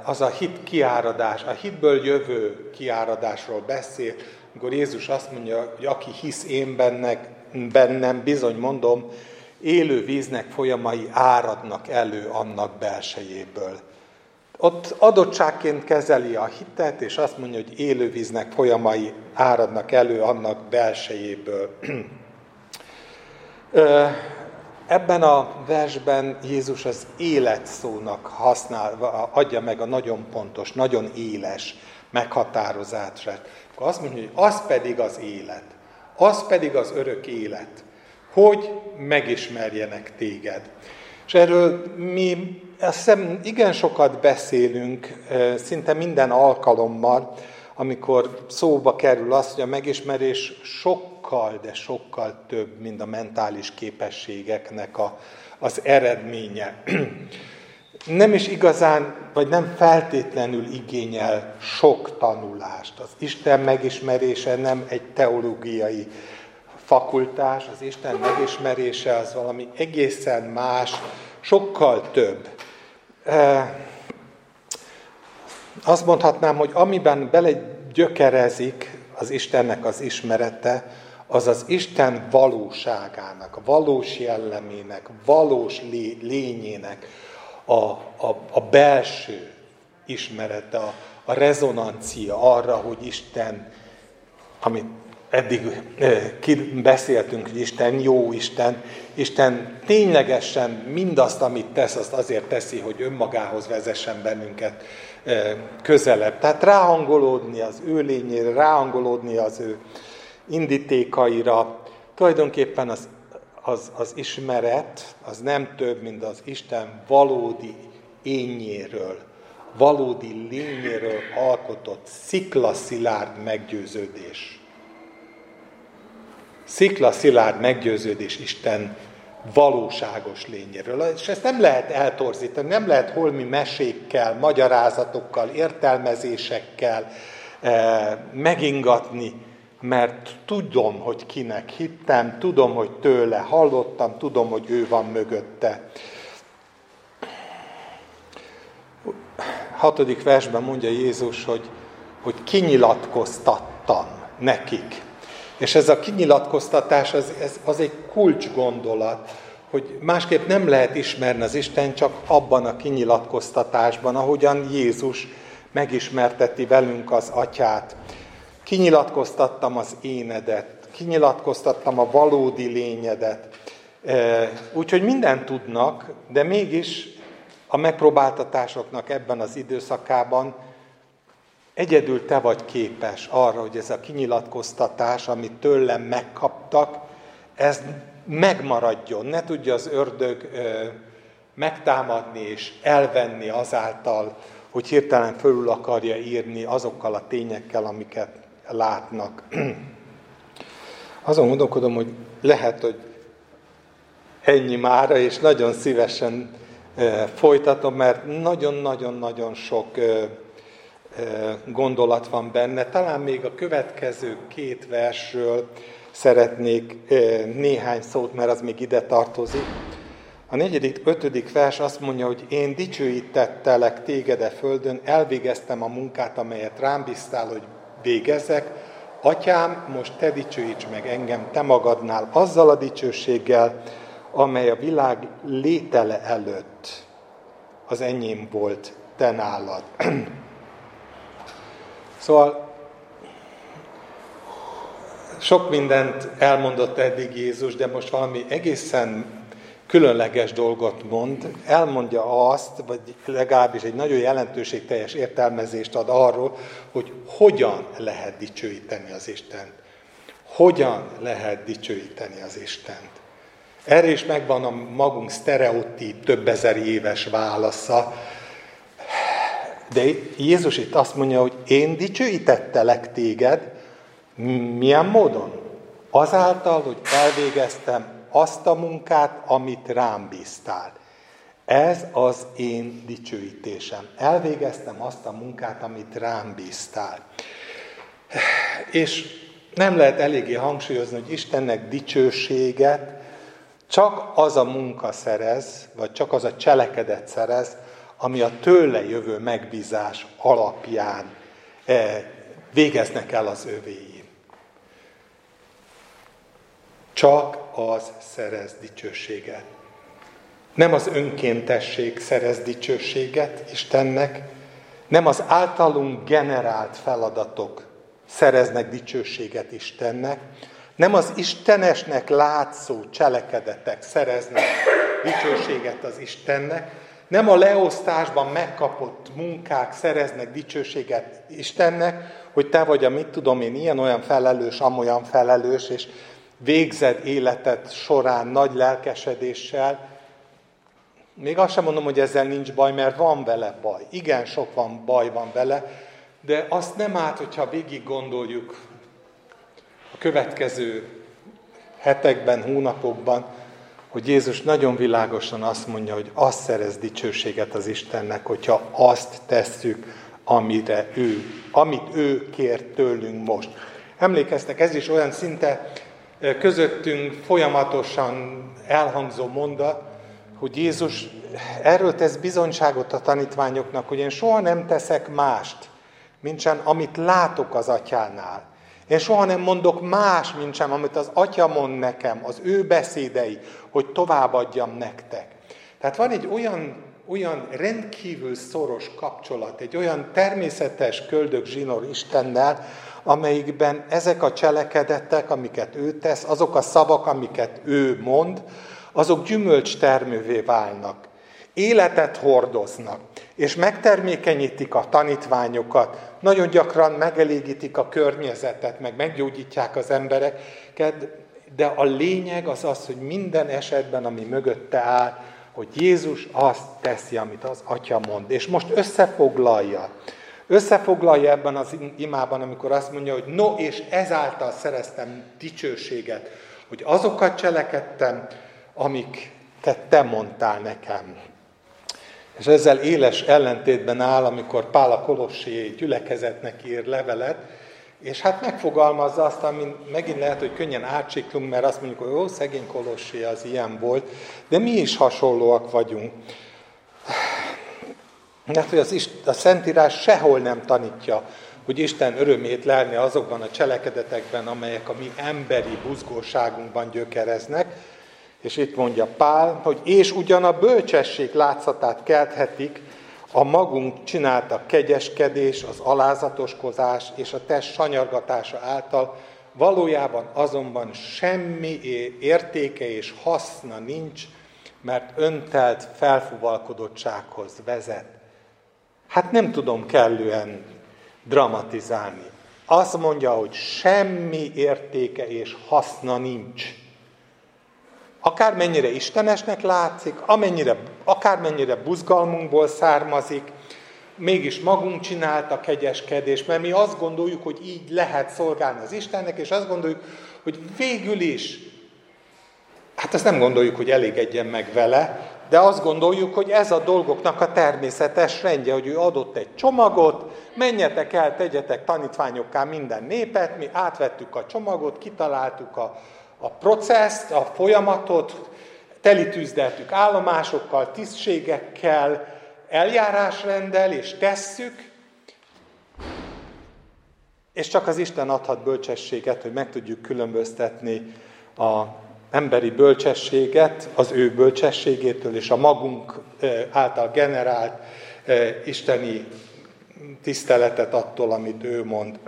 az a hit kiáradás, a hitből jövő kiáradásról beszél, amikor Jézus azt mondja, hogy aki hisz én bennek, bennem, bizony mondom, élő víznek folyamai áradnak elő annak belsejéből. Ott adottságként kezeli a hitet, és azt mondja, hogy élővíznek folyamai áradnak elő annak belsejéből. [clears throat] Ebben a versben Jézus az élet szónak használ, adja meg a nagyon pontos, nagyon éles meghatározását. Akkor azt mondja, hogy az pedig az élet, az pedig az örök élet, hogy megismerjenek téged. És erről mi azt hiszem igen sokat beszélünk, szinte minden alkalommal, amikor szóba kerül az, hogy a megismerés sokkal, de sokkal több, mint a mentális képességeknek a, az eredménye. [clears throat] Nem is igazán, vagy nem feltétlenül igényel sok tanulást. Az Isten megismerése nem egy teológiai fakultás, az Isten megismerése az valami egészen más, sokkal több. Azt mondhatnám, hogy amiben bele gyökerezik az Istennek az ismerete, az az Isten valóságának, valós jellemének, valós lényének a, a, a belső ismerete, a, a rezonancia arra, hogy Isten, amit eddig beszéltünk, hogy Isten jó Isten, Isten ténylegesen mindazt, amit tesz, azt azért teszi, hogy önmagához vezessen bennünket közelebb. Tehát ráhangolódni az ő lényére, ráhangolódni az ő indítékaira. Tulajdonképpen az, az, az ismeret az nem több, mint az Isten valódi ényéről, valódi lényéről alkotott sziklaszilárd meggyőződés. Sziklaszilárd meggyőződés Isten valóságos lényéről. És ezt nem lehet eltorzítani, nem lehet holmi mesékkel, magyarázatokkal, értelmezésekkel eh, megingatni, mert tudom, hogy kinek hittem, tudom, hogy tőle hallottam, tudom, hogy ő van mögötte. Hatodik versben mondja Jézus, hogy, hogy kinyilatkoztattam nekik. És ez a kinyilatkoztatás az, ez, az egy kulcsgondolat, hogy másképp nem lehet ismerni az Isten csak abban a kinyilatkoztatásban, ahogyan Jézus megismerteti velünk az atyát. Kinyilatkoztattam az énedet, kinyilatkoztattam a valódi lényedet. E, úgyhogy mindent tudnak, de mégis a megpróbáltatásoknak ebben az időszakában Egyedül te vagy képes arra, hogy ez a kinyilatkoztatás, amit tőlem megkaptak, ez megmaradjon. Ne tudja az ördög ö, megtámadni és elvenni azáltal, hogy hirtelen fölül akarja írni azokkal a tényekkel, amiket látnak. Azon gondolkodom, hogy lehet, hogy ennyi mára, és nagyon szívesen folytatom, mert nagyon-nagyon-nagyon sok gondolat van benne. Talán még a következő két versről szeretnék néhány szót, mert az még ide tartozik. A negyedik, ötödik vers azt mondja, hogy én dicsőítettelek a földön, elvégeztem a munkát, amelyet rám bíztál, hogy végezzek. Atyám, most te dicsőíts meg engem, te magadnál, azzal a dicsőséggel, amely a világ létele előtt az enyém volt, te nálad. [clears throat] Szóval sok mindent elmondott eddig Jézus, de most valami egészen különleges dolgot mond, elmondja azt, vagy legalábbis egy nagyon jelentőségteljes értelmezést ad arról, hogy hogyan lehet dicsőíteni az Istent. Hogyan lehet dicsőíteni az Istent. Erre is megvan a magunk sztereotíp, több ezer éves válasza, de Jézus itt azt mondja, hogy én dicsőítettelek téged, milyen módon? Azáltal, hogy elvégeztem azt a munkát, amit rám bíztál. Ez az én dicsőítésem. Elvégeztem azt a munkát, amit rám bíztál. És nem lehet eléggé hangsúlyozni, hogy Istennek dicsőséget csak az a munka szerez, vagy csak az a cselekedet szerez, ami a tőle jövő megbízás alapján eh, végeznek el az övéi. Csak az szerez dicsőséget. Nem az önkéntesség szerez dicsőséget Istennek, nem az általunk generált feladatok szereznek dicsőséget Istennek, nem az Istenesnek látszó cselekedetek szereznek dicsőséget az Istennek, nem a leosztásban megkapott munkák szereznek dicsőséget Istennek, hogy te vagy a mit tudom én, ilyen-olyan felelős, amolyan felelős, és végzed életed során nagy lelkesedéssel. Még azt sem mondom, hogy ezzel nincs baj, mert van vele baj. Igen, sok van baj van vele, de azt nem árt, hogyha végig gondoljuk a következő hetekben, hónapokban, hogy Jézus nagyon világosan azt mondja, hogy azt szerez dicsőséget az Istennek, hogyha azt tesszük, amire ő, amit ő kér tőlünk most. Emlékeztek, ez is olyan szinte közöttünk folyamatosan elhangzó mondat, hogy Jézus erről tesz bizonyságot a tanítványoknak, hogy én soha nem teszek mást, mint sem, amit látok az atyánál. Én soha nem mondok más, mint sem, amit az atya mond nekem, az ő beszédei, hogy továbbadjam nektek. Tehát van egy olyan, olyan rendkívül szoros kapcsolat, egy olyan természetes köldök zsinór Istennel, amelyikben ezek a cselekedetek, amiket ő tesz, azok a szavak, amiket ő mond, azok gyümölcs termővé válnak, életet hordoznak, és megtermékenyítik a tanítványokat, nagyon gyakran megelégítik a környezetet, meg meggyógyítják az embereket, de a lényeg az az, hogy minden esetben, ami mögötte áll, hogy Jézus azt teszi, amit az Atya mond. És most összefoglalja. Összefoglalja ebben az imában, amikor azt mondja, hogy no, és ezáltal szereztem dicsőséget, hogy azokat cselekedtem, amiket te mondtál nekem. És ezzel éles ellentétben áll, amikor Pál a Kolossi gyülekezetnek ír levelet, és hát megfogalmazza azt, ami megint lehet, hogy könnyen átsiklunk, mert azt mondjuk, hogy jó, szegény Kolossi az ilyen volt, de mi is hasonlóak vagyunk. Mert hogy az, a Szentírás sehol nem tanítja, hogy Isten örömét lelni azokban a cselekedetekben, amelyek a mi emberi buzgóságunkban gyökereznek, és itt mondja Pál, hogy és ugyan a bölcsesség látszatát kelthetik, a magunk csinálta kegyeskedés, az alázatoskozás és a test sanyargatása által, valójában azonban semmi értéke és haszna nincs, mert öntelt felfuvalkodottsághoz vezet. Hát nem tudom kellően dramatizálni. Azt mondja, hogy semmi értéke és haszna nincs. Akármennyire istenesnek látszik, amennyire, akármennyire buzgalmunkból származik, mégis magunk csinálta kegyeskedés, mert mi azt gondoljuk, hogy így lehet szolgálni az Istennek, és azt gondoljuk, hogy végül is, hát azt nem gondoljuk, hogy elégedjen meg vele, de azt gondoljuk, hogy ez a dolgoknak a természetes rendje, hogy ő adott egy csomagot, menjetek el, tegyetek tanítványokká minden népet, mi átvettük a csomagot, kitaláltuk a, a processzt, a folyamatot, telitűzdeltük állomásokkal, tisztségekkel, eljárásrenddel, és tesszük, és csak az Isten adhat bölcsességet, hogy meg tudjuk különböztetni a emberi bölcsességet az ő bölcsességétől, és a magunk által generált isteni tiszteletet attól, amit ő mond.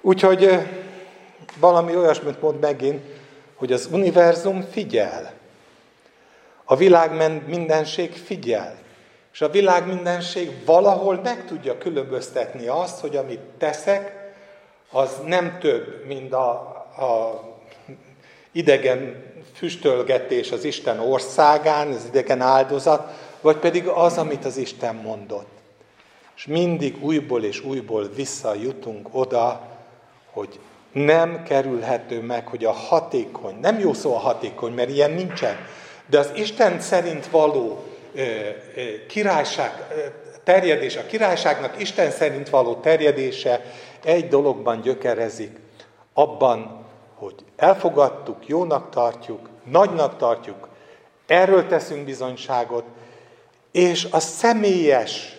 Úgyhogy valami olyasmit mond megint, hogy az univerzum figyel. A világ mindenség figyel. És a világ mindenség valahol meg tudja különböztetni azt, hogy amit teszek, az nem több, mint a, a idegen füstölgetés az Isten országán, az idegen áldozat, vagy pedig az, amit az Isten mondott. És mindig újból és újból visszajutunk oda, hogy nem kerülhető meg, hogy a hatékony, nem jó szó a hatékony, mert ilyen nincsen, de az Isten szerint való ö, ö, királyság, ö, terjedés, a királyságnak Isten szerint való terjedése egy dologban gyökerezik, abban, hogy elfogadtuk, jónak tartjuk, nagynak tartjuk, erről teszünk bizonyságot, és a személyes,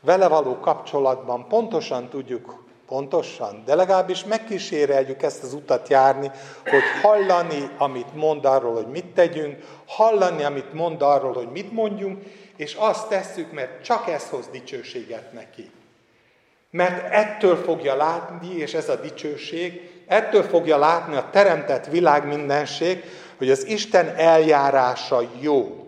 vele való kapcsolatban pontosan tudjuk, pontosan, de legalábbis megkíséreljük ezt az utat járni, hogy hallani, amit mond arról, hogy mit tegyünk, hallani, amit mond arról, hogy mit mondjunk, és azt tesszük, mert csak ez hoz dicsőséget neki. Mert ettől fogja látni, és ez a dicsőség, ettől fogja látni a teremtett világ mindenség, hogy az Isten eljárása jó.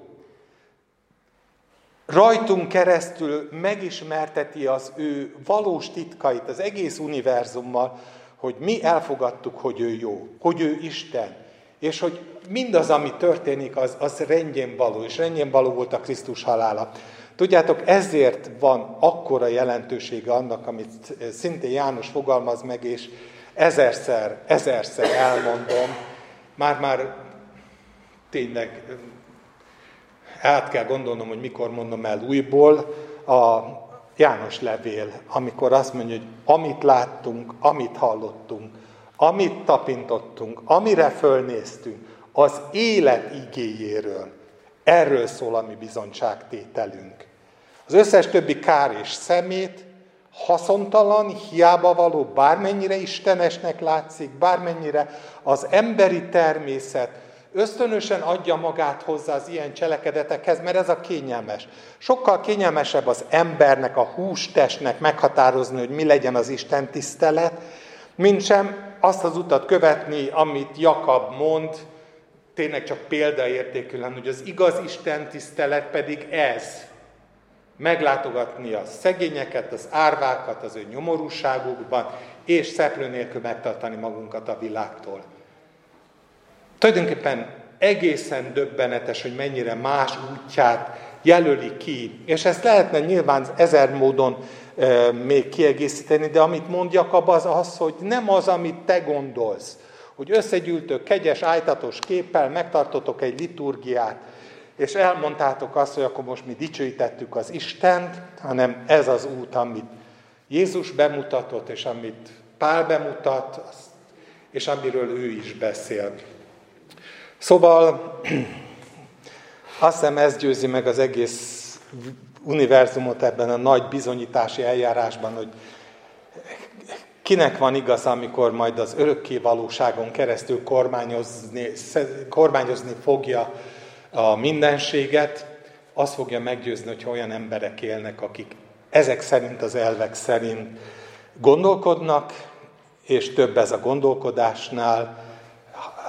Rajtunk keresztül megismerteti az ő valós titkait az egész univerzummal, hogy mi elfogadtuk, hogy ő jó, hogy ő Isten, és hogy mindaz, ami történik, az, az rendjén való, és rendjén való volt a Krisztus halála. Tudjátok, ezért van akkora jelentősége annak, amit szintén János fogalmaz meg, és ezerszer, ezerszer elmondom, már-már tényleg át kell gondolnom, hogy mikor mondom el újból, a János levél, amikor azt mondja, hogy amit láttunk, amit hallottunk, amit tapintottunk, amire fölnéztünk, az élet igéjéről. Erről szól a mi bizonyságtételünk. Az összes többi kár és szemét, haszontalan, hiába való, bármennyire istenesnek látszik, bármennyire az emberi természet ösztönösen adja magát hozzá az ilyen cselekedetekhez, mert ez a kényelmes. Sokkal kényelmesebb az embernek, a hústestnek meghatározni, hogy mi legyen az Isten tisztelet, mint sem azt az utat követni, amit Jakab mond, tényleg csak példaértékűen, hogy az igaz Isten tisztelet pedig ez. Meglátogatni a szegényeket, az árvákat az ő nyomorúságukban, és szeplő nélkül megtartani magunkat a világtól. Tulajdonképpen egészen döbbenetes, hogy mennyire más útját jelöli ki. És ezt lehetne nyilván ezer módon e, még kiegészíteni, de amit mondjak abban az az, hogy nem az, amit te gondolsz, hogy összegyűltök kegyes, ájtatos képpel, megtartotok egy liturgiát, és elmondtátok azt, hogy akkor most mi dicsőítettük az Istent, hanem ez az út, amit Jézus bemutatott, és amit Pál bemutat, és amiről ő is beszél. Szóval [clears throat] azt hiszem ez győzi meg az egész univerzumot ebben a nagy bizonyítási eljárásban, hogy kinek van igaz, amikor majd az örökké valóságon keresztül kormányozni, kormányozni fogja a mindenséget, azt fogja meggyőzni, hogy olyan emberek élnek, akik ezek szerint, az elvek szerint gondolkodnak, és több ez a gondolkodásnál,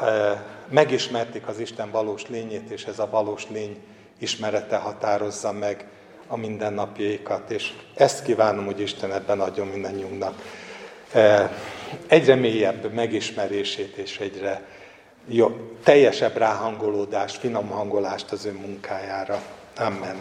eh, megismerték az Isten valós lényét, és ez a valós lény ismerete határozza meg a mindennapjaikat, és ezt kívánom, hogy Isten ebben adjon mindannyiunknak. E, egyre mélyebb megismerését, és egyre jobb, teljesebb ráhangolódást, finom hangolást az ő munkájára. Amen.